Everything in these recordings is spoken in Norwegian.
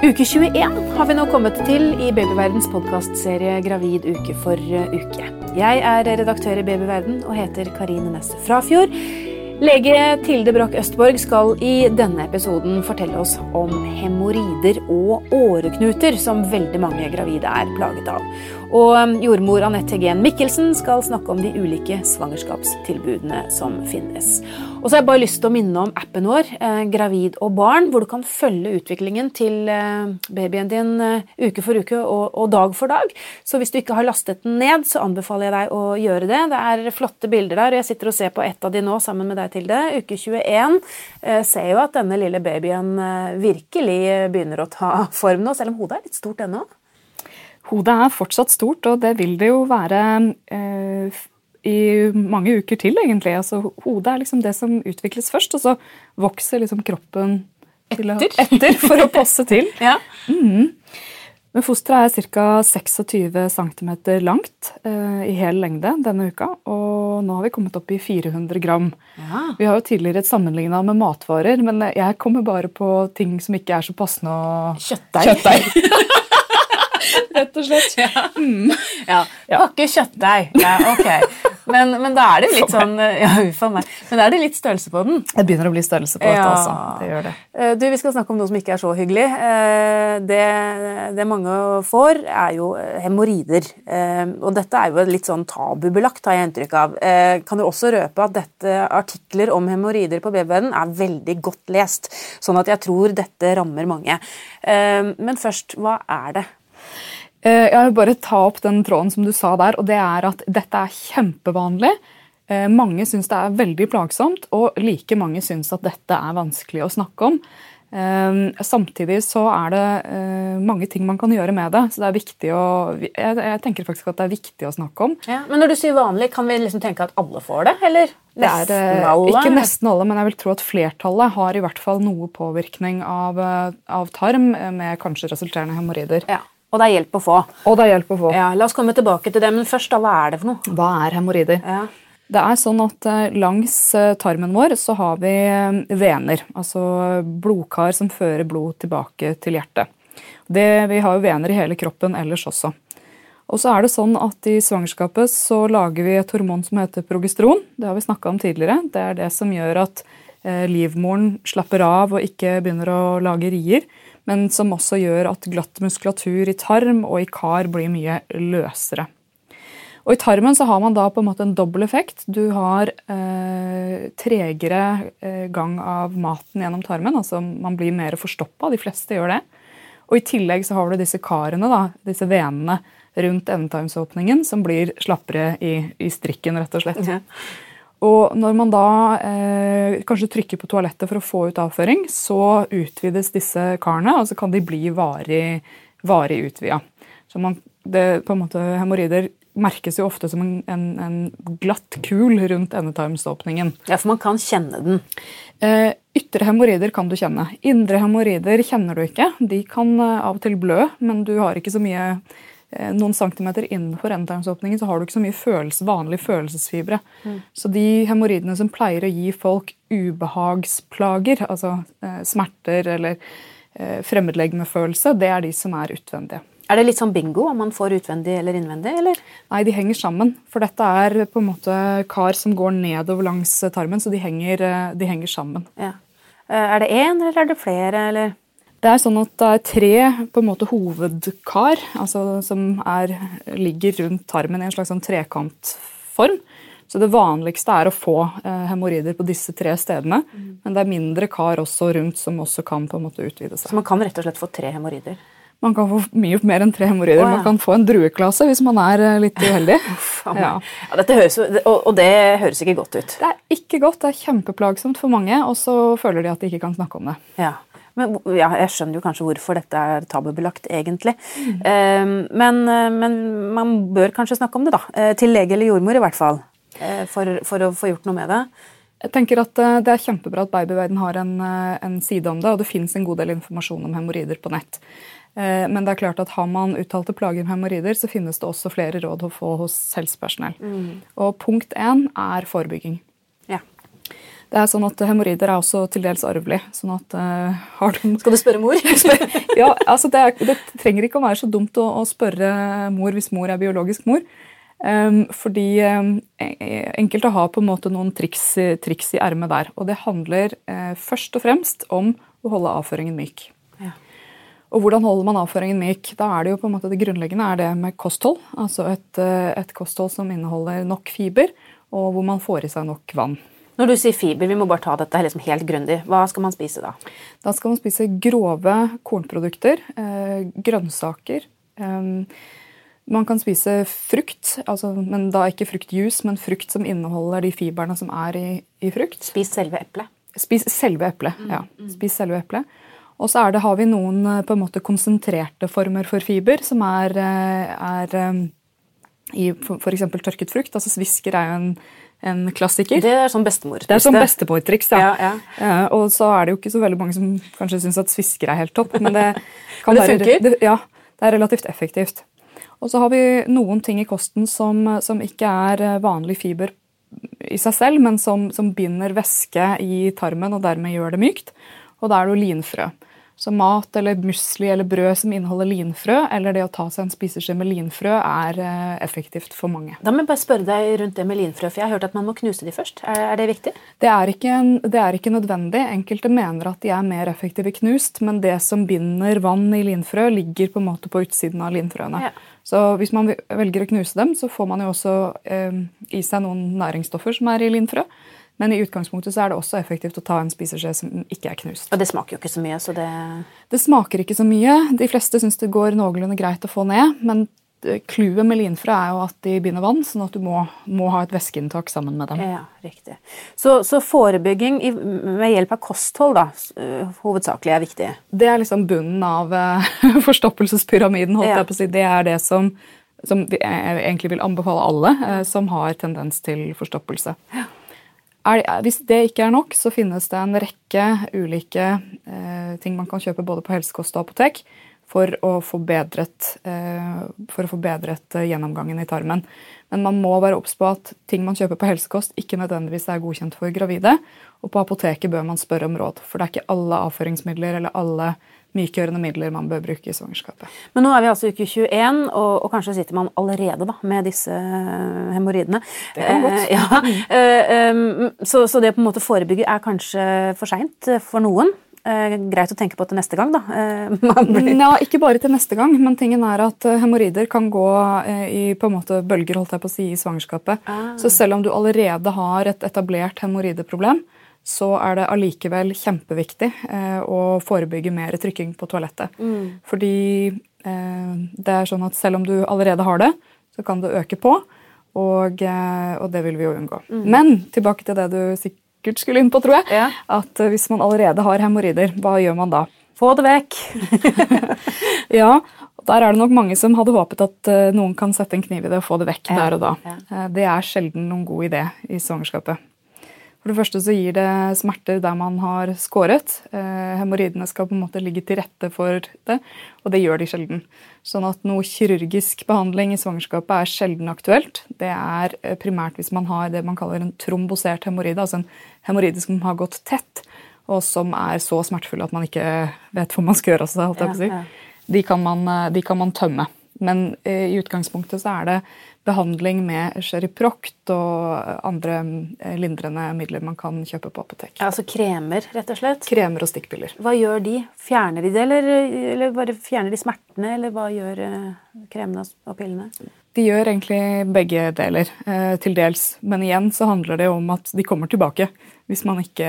Uke 21 har vi nå kommet til i Babyverdens podkastserie Gravid uke for uke. Jeg er redaktør i Babyverden og heter Karine Næss Frafjord. Lege Tilde Broch Østborg skal i denne episoden fortelle oss om hemoroider og åreknuter, som veldig mange gravide er plaget av. Og um, jordmor Anette Hegen Mikkelsen skal snakke om de ulike svangerskapstilbudene som finnes. Og så har jeg bare lyst til å minne om appen vår, eh, Gravid og barn, hvor du kan følge utviklingen til eh, babyen din eh, uke for uke og, dag for dag. Så hvis du ikke har lastet den ned, så anbefaler jeg deg å gjøre det. Det er flotte bilder der, og jeg sitter og ser på ett av de nå sammen med deg, Tilde. Uke 21 eh, ser jo at denne lille babyen virkelig begynner å ta form nå, selv om hodet er litt stort ennå. Hodet er fortsatt stort, og det vil det jo være i mange uker til, egentlig. Altså, hodet er liksom det som utvikles først, og så vokser liksom kroppen etter, etter for å passe til. ja. Mm. Men fosteret er ca. 26 cm langt eh, i hel lengde denne uka. Og nå har vi kommet opp i 400 gram. Ja. Vi har jo tidligere sammenligna med matvarer, men jeg kommer bare på ting som ikke er så passende å Kjøttdeig. Kjøttdeig. Rett og slett. Ja. Mm. ja. Pakke kjøttdeig. Ja, ok. Men, men, da er det litt sånn ja, meg. Men da er det litt størrelse på den. Det begynner å bli størrelse på dette, også. Det gjør det. Eh, du, Vi skal snakke om noe som ikke er så hyggelig. Eh, det, det mange får, er jo hemoroider. Eh, og dette er jo litt sånn tabubelagt, har jeg inntrykk av. Kan du også røpe at dette artikler om hemoroider på babyen er veldig godt lest, sånn at jeg tror dette rammer mange. Men først, hva er det? Eh, jeg vil bare ta opp den tråden som du sa der, og det er at dette er kjempevanlig. Eh, mange syns det er veldig plagsomt, og like mange syns at dette er vanskelig å snakke om. Eh, samtidig så er det mange ting man kan gjøre med det. så det er viktig å, Jeg tenker faktisk at det er viktig å snakke om. Ja, men når du sier vanlig, kan vi liksom tenke at alle får det? Eller nesten det er, alle? Ikke nesten alle, men jeg vil tro at flertallet har i hvert fall noe påvirkning av, av tarm med kanskje resulterende hemoroider. Ja. Og det er hjelp å få. Og det er hjelp å få. Ja, La oss komme tilbake til det, men først, da, hva er det for noe? Hva er hemoroider? Ja. Det er sånn at eh, Langs eh, tarmen vår så har vi eh, vener, altså blodkar som fører blod tilbake til hjertet. Det, vi har jo vener i hele kroppen ellers også. Og så er det sånn at I svangerskapet så lager vi et hormon som heter progesteron. Det har vi snakka om tidligere. Det er det som gjør at livmoren slapper av og ikke begynner å lage rier men som også gjør at glatt muskulatur i tarm og i kar blir mye løsere. Og I tarmen så har man da på en måte en dobbel effekt. Du har eh, tregere eh, gang av maten gjennom tarmen. altså Man blir mer forstoppa. De fleste gjør det. Og I tillegg så har du disse karene, da, disse venene rundt endetarmsåpningen, som blir slappere i, i strikken, rett og slett. Ja. Og når man da eh, kanskje trykker på toalettet for å få ut avføring, så utvides disse karene, og så kan de bli varig, varig utvida. Så man, det, på en måte, Hemoroider merkes jo ofte som en, en, en, glatt kul rundt endetarmsåpningen. Ja, for man kan kjenne den. Eh, ytre hemoroider kan du kjenne. Indre hemoroider kjenner du ikke. De kan eh, av og til blø, men du har ikke så mye noen centimeter innenfor endetarmsåpningen så har du ikke så mye følelse, vanlige følelsesfibre. Mm. Så de hemoroidene som pleier å gi folk ubehagsplager, altså eh, smerter eller eh, fremmedlegemefølelse, det er de som er utvendige. Er det litt sånn bingo om man får utvendig eller innvendig? eller? Nei, de henger sammen. For dette er på en måte kar som går nedover langs tarmen, så de henger, eh, de henger sammen. Ja. Er det én, eller er det flere? eller? Det er sånn at det er tre på en måte hovedkar altså, som er, ligger rundt tarmen i en slags sånn trekantform. Så det vanligste er å få eh, hemoroider på disse tre stedene. Mm. Men det er mindre kar også rundt som også kan på en måte utvide seg. Så man kan rett og slett få tre hemoroider? Man kan få mye mer enn tre hemoroider. Oh, ja. Man kan få en drueklase hvis man er eh, litt uheldig. ja. ja høres, og, det høres ikke godt ut? Det er ikke godt. Det er kjempeplagsomt for mange, og så føler de at de ikke kan snakke om det. Ja. Men, ja, jeg skjønner jo kanskje hvorfor dette er tabubelagt, egentlig. Mm. Men, eh, men, man bør kanskje snakke om det, da. Eh, til lege eller jordmor, i hvert fall. Eh, for, for å få gjort noe med det. Jeg tenker at Det er kjempebra at Babyverden har en, en side om det, og det fins en god del informasjon om hemoroider på nett. Men det er klart at har man uttalte plager med hemoroider, så finnes det også flere råd å få hos helsepersonell. Mm. Og punkt én er forebygging. Det er sånn at Hemoroider er også til dels arvelig. sånn at uh, har du... Skal du spørre mor? ja, altså det, er, det, trenger ikke å være så dumt å, å, spørre mor hvis mor er biologisk mor. Um, fordi um, enkelte har på en måte noen triks, triks i ermet der. Og det handler uh, først og fremst om å holde avføringen myk. Ja. Og hvordan holder man avføringen myk? Da er Det jo på en måte det grunnleggende er det med kosthold. Altså et, et kosthold som inneholder nok fiber, og hvor man får i seg nok vann. Når du sier fiber, vi må bare ta dette liksom helt grundig. Hva skal man spise da? Da skal man spise grove kornprodukter, eh, grønnsaker. Eh, man kan spise frukt, altså, men da ikke fruktjuice, men frukt som inneholder de fiberne som er i, i frukt. Spis selve eplet. Spis selve eplet, mm, ja. Mm. Spis selve eplet. Og så det, har vi noen eh, på en måte konsentrerte former for fiber, som er, er i f.eks. tørket frukt. altså Svisker er jo en en klassiker. Det er sånn bestemor. Det er sånn bestemortriks, ja. ja, ja. og så er det jo ikke så veldig mange som kanskje syns at svisker er helt topp, men det kan det funker? Det, ja, det er relativt effektivt. Og så har vi noen ting i kosten som, som ikke er vanlig fiber i seg selv, men som, som binder væske i tarmen og dermed gjør det mykt. Og da er det jo linfrø. Så mat eller musli eller brød som inneholder linfrø, eller det å ta seg en spiseskje med linfrø, er eh, effektivt for mange. Da må jeg bare spørre deg rundt det med linfrø, for jeg har hørt at man må knuse de først. Er, det viktig? Det er, ikke, det er ikke nødvendig. Enkelte mener at de er mer effektive knust, men det som binder vann i linfrø, ligger på en måte på utsiden av linfrøene. Ja. Så hvis man velger å knuse dem, så får man jo også eh, i seg noen næringsstoffer som er i linfrø. Men i utgangspunktet så er det også effektivt å ta en spiseskje som ikke er knust. Og det smaker jo ikke så mye, så det Det smaker ikke så mye. De fleste syns det går noenlunde greit å få ned. Men clouet med linfrø er jo at de binder vann, sånn at du må, må ha et væskeinntak sammen med dem. Ja, riktig. Så, så forebygging i, med hjelp av kosthold da, hovedsakelig er viktig? Det er liksom bunnen av uh, forstoppelsespyramiden. holdt ja. jeg på å si. Det er det som, som jeg egentlig vil anbefale alle som har tendens til forstoppelse. Ja. Er, hvis det ikke er nok, så finnes det en rekke ulike eh, ting man kan kjøpe både på helsekost og apotek for å få bedret, eh, for å få bedret eh, gjennomgangen i tarmen. Men man må være obs på at ting man kjøper på helsekost, ikke nødvendigvis er godkjent for gravide. Og på apoteket bør man spørre om råd, for det er ikke alle avføringsmidler eller alle mykgjørende midler man bør bruke i svangerskapet. Men nå er vi altså i uke 21, og, og kanskje sitter man allerede da, med disse eh, hemoroidene. Det kan godt. Eh, ja. eh, um, så, så, det å på en måte forebygge er kanskje for seint for noen. Eh, greit å tenke på til neste gang, da. Eh, ja, ikke bare til neste gang, men tingen er at eh, hemoroider kan gå eh, i på en måte bølger holdt jeg på å si, i svangerskapet. Ah. Så selv om du allerede har et etablert hemoroideproblem, så er det allikevel kjempeviktig eh, å forebygge mer trykking på toalettet. Mm. Fordi eh, det er sånn at selv om du allerede har det, så kan det øke på. Og, eh, og det vil vi jo unngå. Mm. Men tilbake til det du sikkert skulle inn på, tror jeg. Ja. At eh, hvis man allerede har hemoroider, hva gjør man da? Få det vekk! ja, der er det nok mange som hadde håpet at uh, noen kan sette en kniv i det og få det vekk ja, der og da. Ja. Uh, det er sjelden noen god idé i svangerskapet. For det første så gir det smerter der man har skåret. Eh, hemoroidene skal på en måte ligge til rette for det, og det gjør de sjelden. Sånn at noe kirurgisk behandling i svangerskapet er sjelden aktuelt. Det er eh, primært hvis man har det man kaller en trombosert hemoroide, altså en hemoroide som har gått tett, og som er så smertefull at man ikke vet hvor man skal gjøre av seg. De kan man, eh, de kan man tømme. Men i utgangspunktet så er det behandling med Cheriproct og andre eh, lindrende midler man kan kjøpe på apotek. Altså kremer, rett og slett? Kremer og stikkpiller. Hva gjør de? Fjerner de det, eller, eller bare fjerner de smertene, eller hva gjør eh, kremene og pillene? De gjør egentlig begge deler, eh, til dels. Men igjen så handler det om at de kommer tilbake hvis man ikke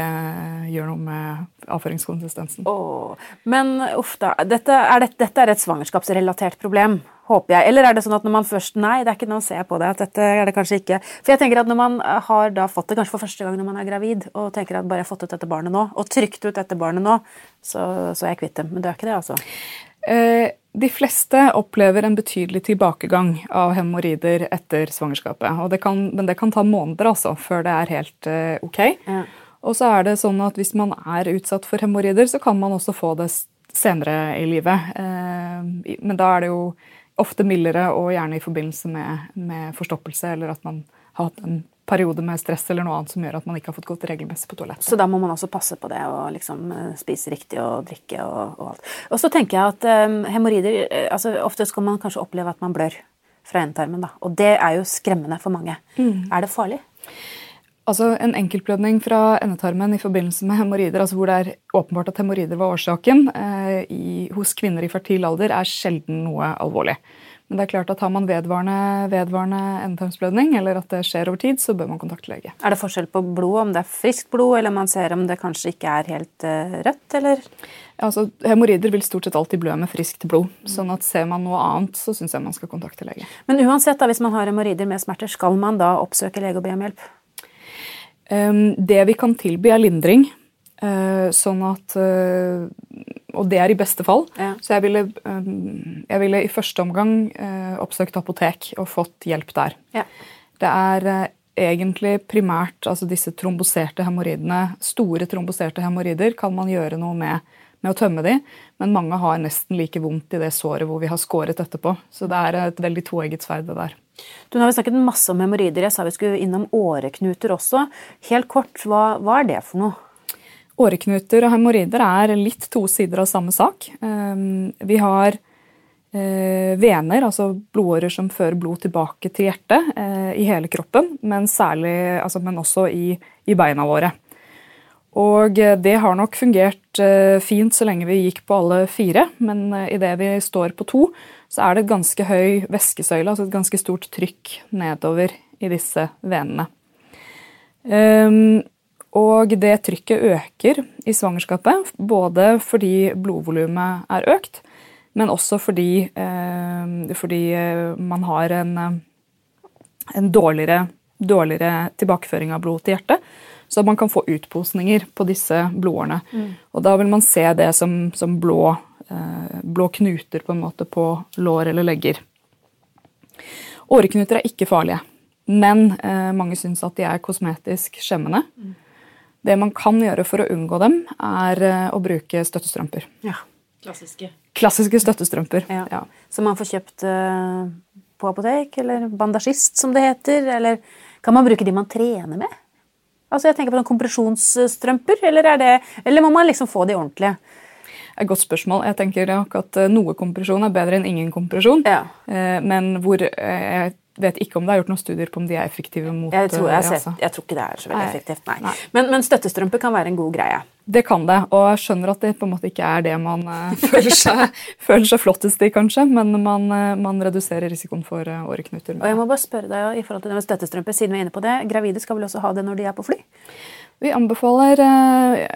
gjør noe med avføringskonsistensen. Oh, men uff da. Dette er, dette er et svangerskapsrelatert problem håper jeg. Eller er det sånn at når man først Nei, det er ikke nå ser jeg på det. at dette er det kanskje ikke. For jeg tenker at når man har da fått det kanskje for første gang når man er gravid, og tenker at bare jeg har fått ut dette barnet nå, og trykt ut dette barnet nå, så, så er jeg kvitt dem. Men det er ikke det, altså? Eh, de fleste opplever en betydelig tilbakegang av hemoroider etter svangerskapet. Det kan, men det kan ta måneder altså, før det er helt eh, ok. Ja. Og så er det sånn at Hvis man er utsatt for hemoroider, så kan man også få det senere i livet. Eh, men da er det jo ofte mildere og gjerne i forbindelse med, med forstoppelse, eller at man har hatt en periode med stress eller noe annet som gjør at man ikke har fått gått regelmessig på toalettet. Så da må man også passe på det og liksom eh, spise riktig og drikke og, og alt. Og så tenker jeg at um, hemoroider eh, altså Ofte skal man kanskje oppleve at man blør fra endetarmen, da. Og det er jo skremmende for mange. Mm. Er det farlig? Altså En enkeltblødning fra endetarmen i forbindelse med hemoroider, altså hvor det er åpenbart at hemoroider var årsaken, eh, i, hos kvinner i fertil alder, er sjelden noe alvorlig. Men det er klart at har man vedvarende, vedvarende endetarmsblødning, eller at det skjer over tid, så bør man kontakte lege. Er det forskjell på blod, om det er friskt blod, eller man ser om det kanskje ikke er helt uh, rødt, eller? Altså, Hemoroider vil stort sett alltid blø med friskt blod. sånn at ser man noe annet, så syns jeg man skal kontakte lege. Men uansett, da, hvis man har hemoroider med smerter, skal man da oppsøke lege og be om hjelp? Um, det vi kan tilby, er lindring. Uh, sånn at uh, og det er i beste fall. Ja. Så jeg ville, um, jeg ville, i første omgang uh, oppsøkt apotek og fått hjelp der. Ja. Det er egentlig primært altså disse tromboserte hemoroidene. Store tromboserte hemoroider kan man gjøre noe med, med å tømme de, men mange har nesten like vondt i det såret hvor vi har skåret etterpå. Så det er et veldig toegget sverd, det der. Du, nå har vi snakket masse om hemoroider. Jeg sa vi skulle innom åreknuter også. Helt kort, hva, hva er det for noe? Åreknuter og hemoroider er litt to sider av samme sak. Ehm, vi har eh, vener, altså blodårer som fører blod tilbake til hjertet eh, i hele kroppen, men, særlig, altså, men også i, i, beina våre. Og eh, det har nok fungert fint så lenge vi gikk på alle fire, men idet vi står på to, så er det et ganske høy væskesøyle, altså et ganske stort trykk nedover i disse venene. Um, og det trykket øker i svangerskapet, både fordi blodvolumet er økt, men også fordi, eh, fordi eh, man har en, eh, en dårligere, dårligere, tilbakeføring av blod til hjertet. Så man kan få utposninger på disse blodårene. Mm. Og da vil man se det som, som blå, eh, blå, knuter på en måte på lår eller legger. Åreknuter er ikke farlige, men eh, mange syns at de er kosmetisk skjemmende. Mm. Det man kan gjøre for å unngå dem, er eh, å bruke støttestrømper. Ja, Klassiske. Klassiske støttestrømper. Ja. ja. Som man får kjøpt uh, på apotek, eller bandasjist, som det heter. Eller kan man bruke de man trener med? Altså, jeg tenker på kompresjonsstrømper, eller, det, eller må man liksom få de ordentlige? Et godt spørsmål. Jeg tenker at eh, Noe kompresjon er bedre enn ingen kompresjon. Ja. Men hvor jeg vet ikke om det er gjort noen studier på om de er effektive mot Jeg tror, jeg, ser, jeg tror ikke det er så veldig effektivt, nei. nei. Men, men støttestrømpe kan være en god greie? Det kan det, og jeg skjønner at det på en måte ikke er det man uh, føler, seg, føler, seg, flottest i, kanskje, men man, uh, man reduserer risikoen for åreknuter. Og jeg må bare spørre deg i forhold til det med støttestrømpe, siden vi er inne på det, Gravide skal vel også ha det når de er på fly? Vi anbefaler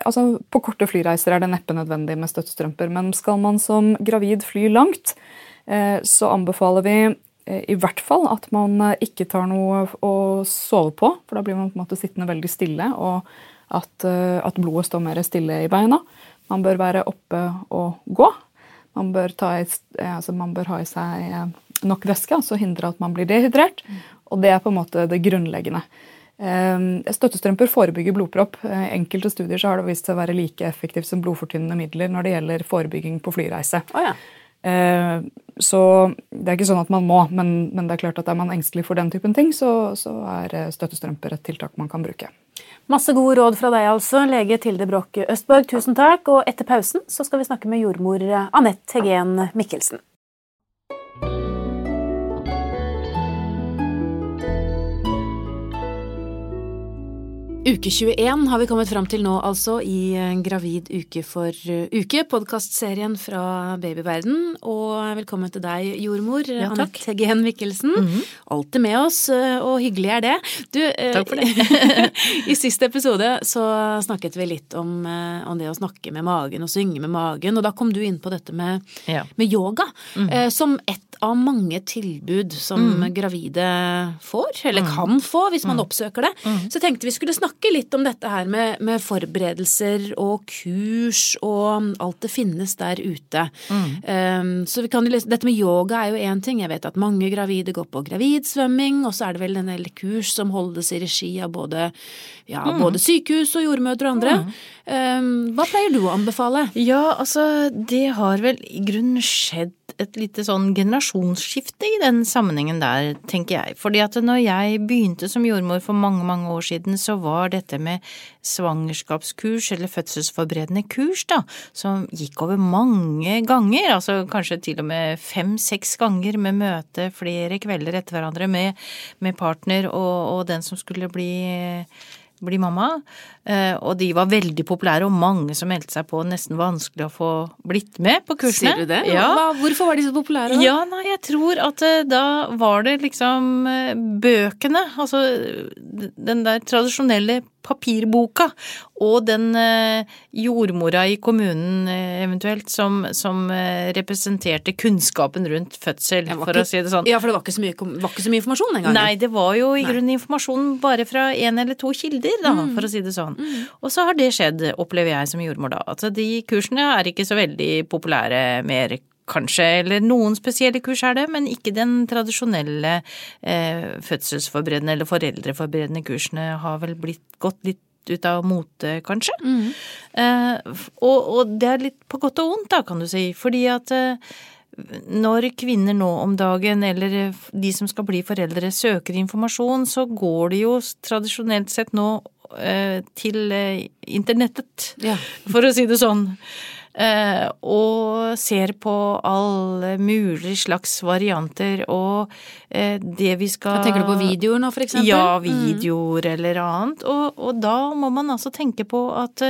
altså På korte flyreiser er det neppe nødvendig med støttestrømper, men skal man som gravid fly langt, så anbefaler vi Eh, i hvert fall at man eh, ikke tar noe å sove på, for da blir man på en måte sittende veldig stille, og at, eh, at blodet står mer stille i beina. Man bør være oppe og gå. Man bør, i, altså man bør ha i seg nok væske, altså hindre at man blir dehydrert. Og det er på en måte det grunnleggende. Støttestrømper forebygger blodpropp. I Enkelte studier har det vist seg å være like effektivt som blodfortynnende midler når det gjelder forebygging på flyreise. Oh, ja. Eh, så det er ikke sånn at man må, men, men, det er klart at er man engstelig for den typen ting, så, så er eh, støttestrømper et tiltak man kan bruke. Masse gode råd fra deg, altså, lege Tilde Broch Østborg. Tusen takk. Og etter pausen så skal vi snakke med jordmor Anette Hegen Mikkelsen. Uke 21 har vi kommet fram til nå, altså, i Gravid uke for uke, podkastserien fra babyverden. Og velkommen til deg, jordmor ja, Anette Gen Mikkelsen. Mm -hmm. Alltid med oss, og hyggelig er det. Du, eh, takk for det. I siste episode så snakket vi litt om, eh, om, det å snakke med magen og synge med magen, og da kom du inn på dette med, ja. med yoga mm -hmm. som et av mange tilbud som mm. gravide får, eller mm. kan få hvis man mm. oppsøker det. Mm. Så tenkte vi skulle snakke litt om dette her med, med, forberedelser og kurs og alt det finnes der ute. Um, så vi kan, dette med yoga er jo én ting. Jeg vet at mange gravide går på gravidsvømming, og så er det vel en del kurs som holdes i regi av både, ja, både sykehus og jordmødre og andre. Um, hva pleier du å anbefale? Ja, altså det har vel i grunnen skjedd et lite sånn generasjonsskifte i den sammenhengen der, tenker jeg. Fordi at når jeg begynte som jordmor for mange, mange år siden, så var dette med svangerskapskurs eller fødselsforberedende kurs, da, som gikk over mange ganger, altså kanskje til og med fem-seks ganger med møte flere kvelder etter hverandre med, med partner og, og den som skulle bli bli mamma. Eh, og de var veldig populære, og mange som meldte seg på. Nesten vanskelig å få blitt med på kursene. Sier du det? Ja. Hva, hvorfor var de så populære? Da? Ja, nei, jeg tror at eh, da var det liksom eh, bøkene, altså den der tradisjonelle papirboka, og den jordmora i kommunen eventuelt som, som representerte kunnskapen rundt fødsel, for ikke, å si det sånn. Ja, for det var ikke så mye, var ikke så mye informasjon den gangen. Nei, det var jo i grunnen informasjon bare fra én eller to kilder, da, Mm. for å si det sånn. Og så har det skjedd, opplever jeg som jordmor da. Altså de kursene er ikke så veldig populære mer, kanskje, eller noen spesielle kurs er det, men ikke den tradisjonelle eh, fødselsforberedende eller foreldreforberedende kursene har vel blitt gått litt ut av mote, kanskje. Eh, og, og det er litt på godt og vondt, da, kan du si, fordi at eh, når kvinner nå om dagen, eller de som skal bli foreldre, søker informasjon, så går de jo tradisjonelt sett nå eh, til eh, internettet, Ja. for å si det sånn. Eh, og ser på alle mulige slags varianter, og eh, det vi skal Tenker du på videoer nå, for eksempel? ja, videoer eller annet. Og, og da må man altså tenke på at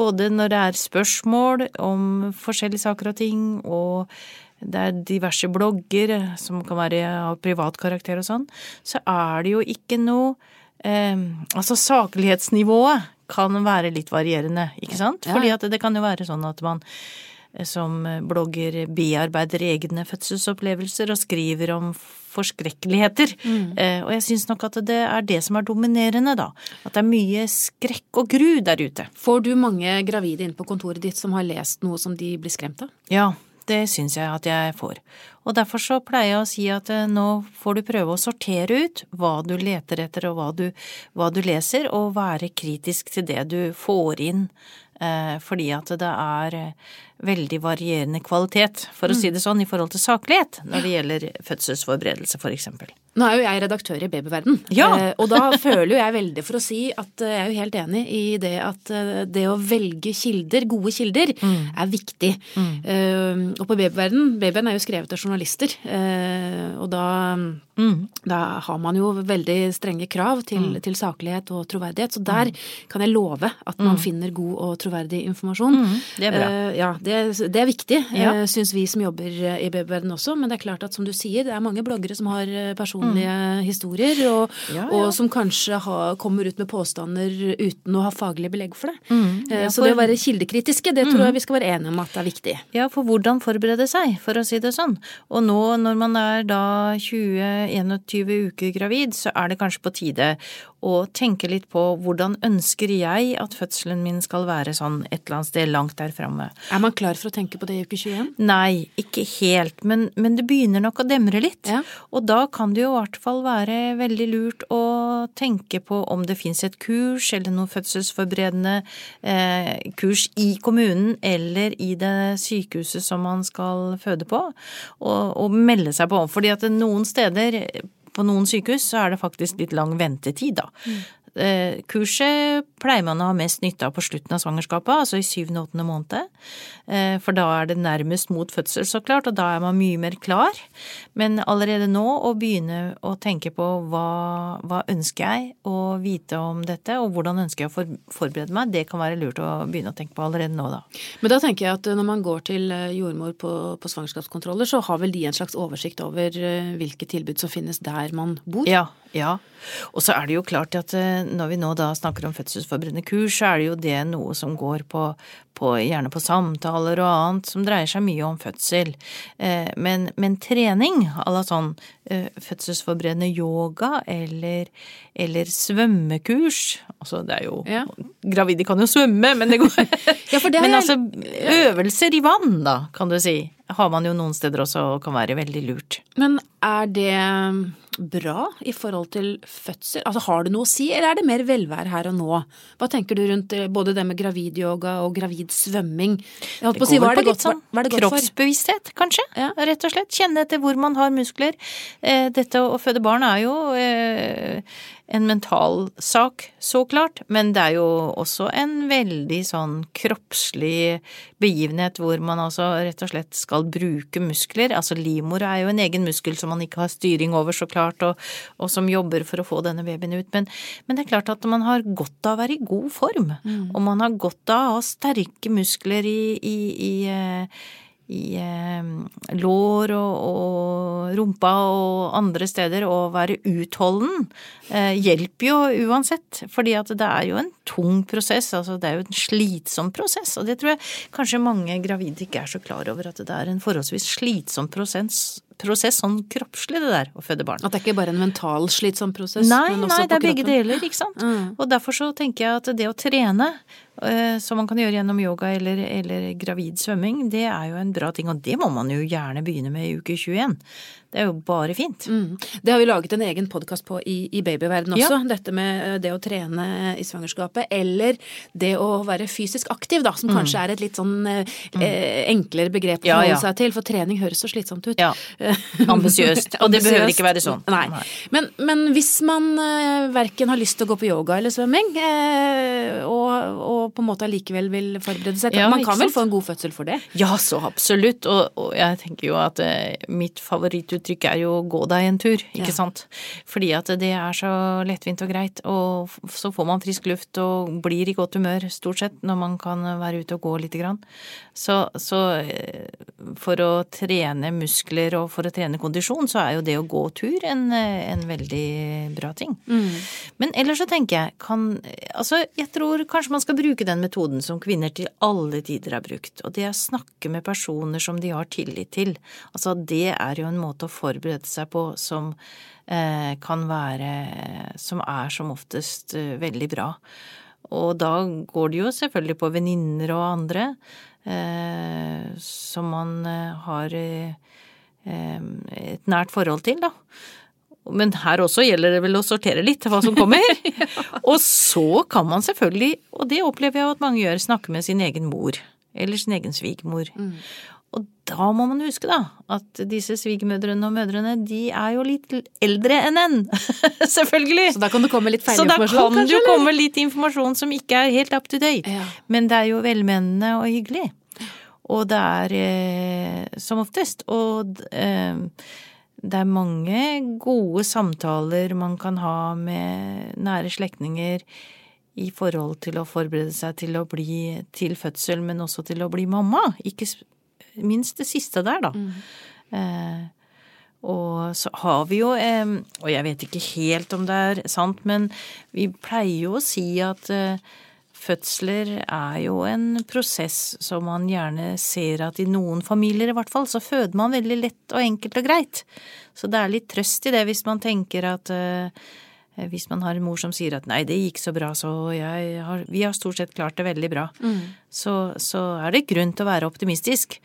både når det er spørsmål om forskjellige saker og ting, og det er diverse blogger eh, som kan være av privat karakter og sånn, så er det jo ikke noe eh, Altså saklighetsnivået kan være litt varierende, ikke sant? Fordi at det kan jo være sånn at man eh, som blogger bearbeider egne fødselsopplevelser og skriver om forskrekkeligheter. Eh, og jeg syns nok at det er det som er dominerende, da. At det er mye skrekk og gru der ute. Får du mange gravide inn på kontoret ditt som har lest noe som de blir skremt av? Ja, det syns jeg at jeg får. Og derfor så pleier jeg å si at eh, nå får du prøve å sortere ut hva du leter etter og hva du, hva du leser, og være kritisk til det du får inn. Eh, fordi at det er eh, veldig varierende kvalitet, for å si det sånn, i forhold til saklighet når det gjelder fødselsforberedelse, for eksempel. Nå er jo jeg redaktør i Babyverden, Ja. eh, og da føler jo jeg veldig for å si at jeg er jo helt enig i det at det å velge kilder, gode kilder, er viktig. Mm. og på Babyverden, Babyen er jo skrevet av journalister, og da, da har man jo veldig strenge krav til, til saklighet og troverdighet, så der kan jeg love at man finner god og troverdig informasjon. det er bra. Uh, ja, det, det er viktig, Ja. Uh, syns vi som jobber eh, i babyverden også. Men det er klart at som du sier, det er mange bloggere som har personlige personlige historier, og, Mm. Ja, ja. og som kanskje har, kommer ut med påstander uten å ha faglig belegg for det. Mm. Eh, uh, Så for- det å være kildekritiske, det tror jeg vi skal være enige om at det er viktig. Ja, for hvordan forberede seg, for å si det sånn. Og nå når man er da 20-21 uker gravid, så er det kanskje på tide å tenke litt på hvordan ønsker jeg at fødselen min skal være sånn et eller annet sted langt der framme. Er man klar for å tenke på det i uke 21? Nei, ikke helt, men, men det begynner nok å demre litt. Ja. Og da kan det jo i hvert fall være veldig lurt å tenke på om det fins et kurs eller noe fødselsforberedende eh, kurs i kommunen eller i det sykehuset som man skal føde på, og, og melde seg på. Fordi at noen steder på noen sykehus så er det faktisk litt lang ventetid, da. Eh, Kurset pleier man å ha mest nytte av på slutten av svangerskapet, altså i syvende og åttende måned. Eh, For da er det nærmest mot fødsel, så klart, og da er man mye mer klar. Men allerede nå å begynne å tenke på hva, hva ønsker jeg å vite om dette, og hvordan ønsker jeg å for, forberede meg, det kan være lurt å begynne å tenke på allerede nå, da. Men da tenker jeg at når man går til eh, jordmor på, på svangerskapskontroller, så har vel de en slags oversikt over eh, hvilke tilbud som finnes der man bor? Ja, ja. Og så er det jo klart at eh, når vi nå da snakker om fødselsforberedende kurs, så er det jo det noe som går på, på gjerne på samtaler og annet, som dreier seg mye om fødsel. Eh, Men, men trening, à la sånn eh, fødselsforberedende yoga eller, eller svømmekurs Altså det er jo Ja. Gravide kan jo svømme, men det går Ja, det Men altså øvelser i vann, da, kan du si. Har man jo noen steder også og kan være veldig lurt. Men er det bra i forhold til fødsel? Altså Har det noe å si, eller er det mer velvære her og nå? Hva tenker du rundt eh, både det med gravidyoga og gravid svømming? Jeg holdt på å si, hva er det godt, sånn hva er det godt for? kroppsbevissthet, kanskje. Ja. Rett og slett. Kjenne etter hvor man har muskler. Eh, Dette å føde barn er jo eh, en mental sak, så klart, men det er jo også en veldig sånn kroppslig begivenhet hvor man altså rett og slett skal bruke muskler. Altså livmora er jo en egen muskel som man ikke har styring over, så klart, og, og som jobber for å få denne babyen ut. Men, men det er klart at man har godt av å være i god form, og man har godt av å ha sterke muskler i, i, i eh, i eh, lår og, og rumpa og andre steder å være utholden eh, hjelper jo uansett, fordi at det er jo en tung prosess, altså det er jo en slitsom prosess, og det tror jeg kanskje mange gravide ikke er så klar over, at det er en forholdsvis slitsom prosess, prosess sånn kroppslig det der, å føde barn. At det ikke bare er en mental slitsom prosess, Nei, men også nei, det er begge deler, ikke sant. Mm. Og derfor så tenker jeg at det å trene, som man kan gjøre gjennom yoga eller, eller gravid svømming, det er jo en bra ting, og det må man jo gjerne begynne med i uke 21. Det er jo bare fint. Mm. Det har vi laget en egen podkast på i, i babyverden også. Ja. Dette med eh, det å trene i svangerskapet, eller det å være fysisk aktiv, da, som kanskje er et litt sånn eh, eh, enklere begrep å Mm. Ja, forholde ja. seg til, for trening høres så slitsomt ut. Ja. Ambisiøst. Og det behøver ikke være sånn. Nei. Nei. Men, men hvis man eh, verken har lyst til å gå på yoga eller svømming, eh, og, og på en måte allikevel vil forberede seg Man kan vel få en god fødsel for det? Ja, så absolutt. Og, og jeg tenker jo at eh, mitt favorittuttrykk er jo gå deg en tur, ikke Ja. sant. Fordi at det er så lettvint og greit, og så får man frisk luft og blir i godt humør stort sett når man kan være ute og gå lite grann. Så, så eh, for å trene muskler og for å trene kondisjon, så er jo det å gå tur en, en veldig bra ting. Men ellers så tenker jeg, kan Altså, jeg tror kanskje man skal bruke den metoden som kvinner til alle tider har brukt, og det er snakke med personer som de har tillit til. Altså, det er jo en måte å forberede seg på som eh, kan være Som er som oftest eh, veldig bra. Og da går det jo selvfølgelig på venninner og andre eh, som man har et nært forhold til, da. Men her også gjelder det vel å sortere litt hva som kommer. Og så kan man selvfølgelig, og det opplever jeg at mange gjør, snakke med sin egen mor. Eller sin egen svigermor. Og da må man huske, da, at disse svigermødrene og mødrene, de er jo litt eldre enn en. selvfølgelig. Så da kan det komme litt Så da kan det jo komme litt informasjon som ikke er helt up to date. Ja. Men det er jo velmenende og hyggelig. Og det er eh, som oftest. Og eh, det er mange gode samtaler man kan ha med nære slektninger i forhold til å forberede seg til å bli til fødsel, men også til å bli mamma. Ikke minst det siste der, da. Eh, og så har vi jo, eh, og jeg vet ikke helt om det er sant, men vi pleier jo å si at eh, fødsler er jo en prosess som man gjerne ser at i noen familier i hvert fall, så føder man veldig lett og enkelt og greit. Så det er litt trøst i det hvis man tenker at eh, hvis man har en mor som sier at nei, det gikk så bra, så jeg har, vi har stort sett klart det veldig bra, så, så er det grunn til å være optimistisk.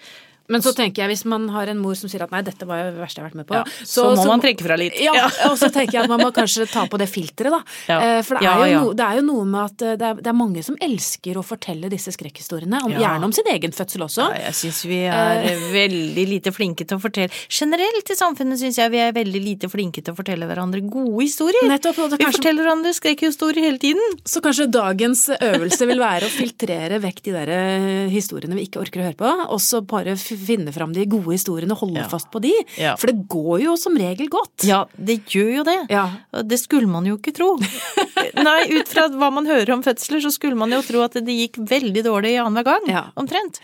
Men så tenker jeg, hvis man har en mor som sier at nei, dette var jo det verste jeg har vært med på, Ja, så må man trekke fra litt. Ja, og så tenker jeg at man må kanskje ta på det filteret, da. Ja. Eh, For det er. No, det er jo noe med at eh, det er, det er mange som elsker å fortelle disse skrekkhistoriene, om, gjerne om sin egen fødsel også. Ja, jeg syns vi er veldig lite flinke til å fortelle Generelt i samfunnet syns jeg vi er veldig lite flinke til å fortelle hverandre gode historier. Nettopp, det Vi forteller hverandre skrekkhistorier hele tiden. så kanskje dagens øvelse vil være å filtrere vekk de der eh, historiene vi ikke orker å høre på, og så bare finne fram de gode historiene og holde Ja. fast på de. Ja. For det går jo som regel godt. Ja, det gjør jo det. Ja. Det skulle man jo ikke tro. Nei, ut fra hva man hører om fødsler, så skulle man jo tro at det gikk veldig dårlig annenhver gang. Omtrent.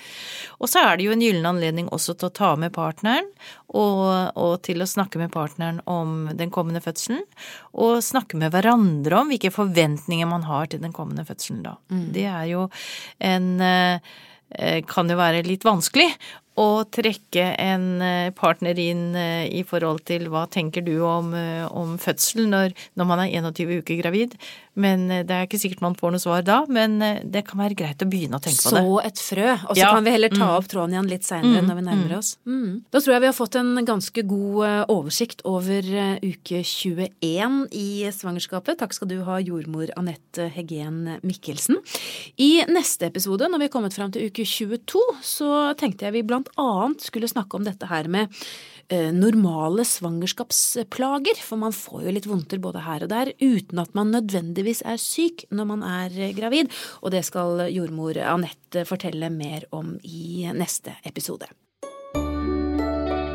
Og så er det jo en gyllen anledning også til å ta med partneren, og, og til å snakke med partneren om den kommende fødselen. Og snakke med hverandre om hvilke forventninger man har til den kommende fødselen da. Det er jo en eh, kan jo være litt vanskelig å trekke en eh, partner inn eh, i forhold til hva tenker du om, eh, om fødsel når, når man er 21 uker gravid. Men det er ikke sikkert man får noe svar da, men det kan være greit å begynne å tenke på det. Så et frø, og så Ja. kan vi heller ta Mm. opp tråden igjen litt seinere Mm, når vi nærmer mm. oss. Mm. Da tror jeg vi har fått en ganske god eh, oversikt over eh, uke 21 i svangerskapet. Takk skal du ha, jordmor Anette Heggen Mikkelsen. I neste episode, når vi er kommet fram til uke 22, så tenkte jeg vi blant annet skulle snakke om dette her med eh, normale svangerskapsplager, for man får jo litt vondter både her og der uten at man nødvendigvis er syk når man er eh, gravid, og det skal jordmor Anette fortelle mer om i neste episode.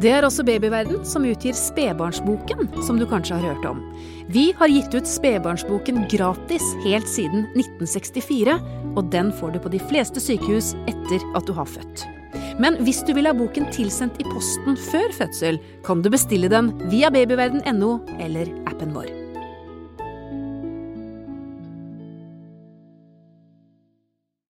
Det er også Babyverden som utgir Spedbarnsboken, som du kanskje har hørt om. Vi har gitt ut Spedbarnsboken gratis helt siden 1964, og den får du på de fleste sykehus etter at du har født. Men hvis du vil ha boken tilsendt i posten før fødsel, kan du bestille den via babyverden.no eller appen vår.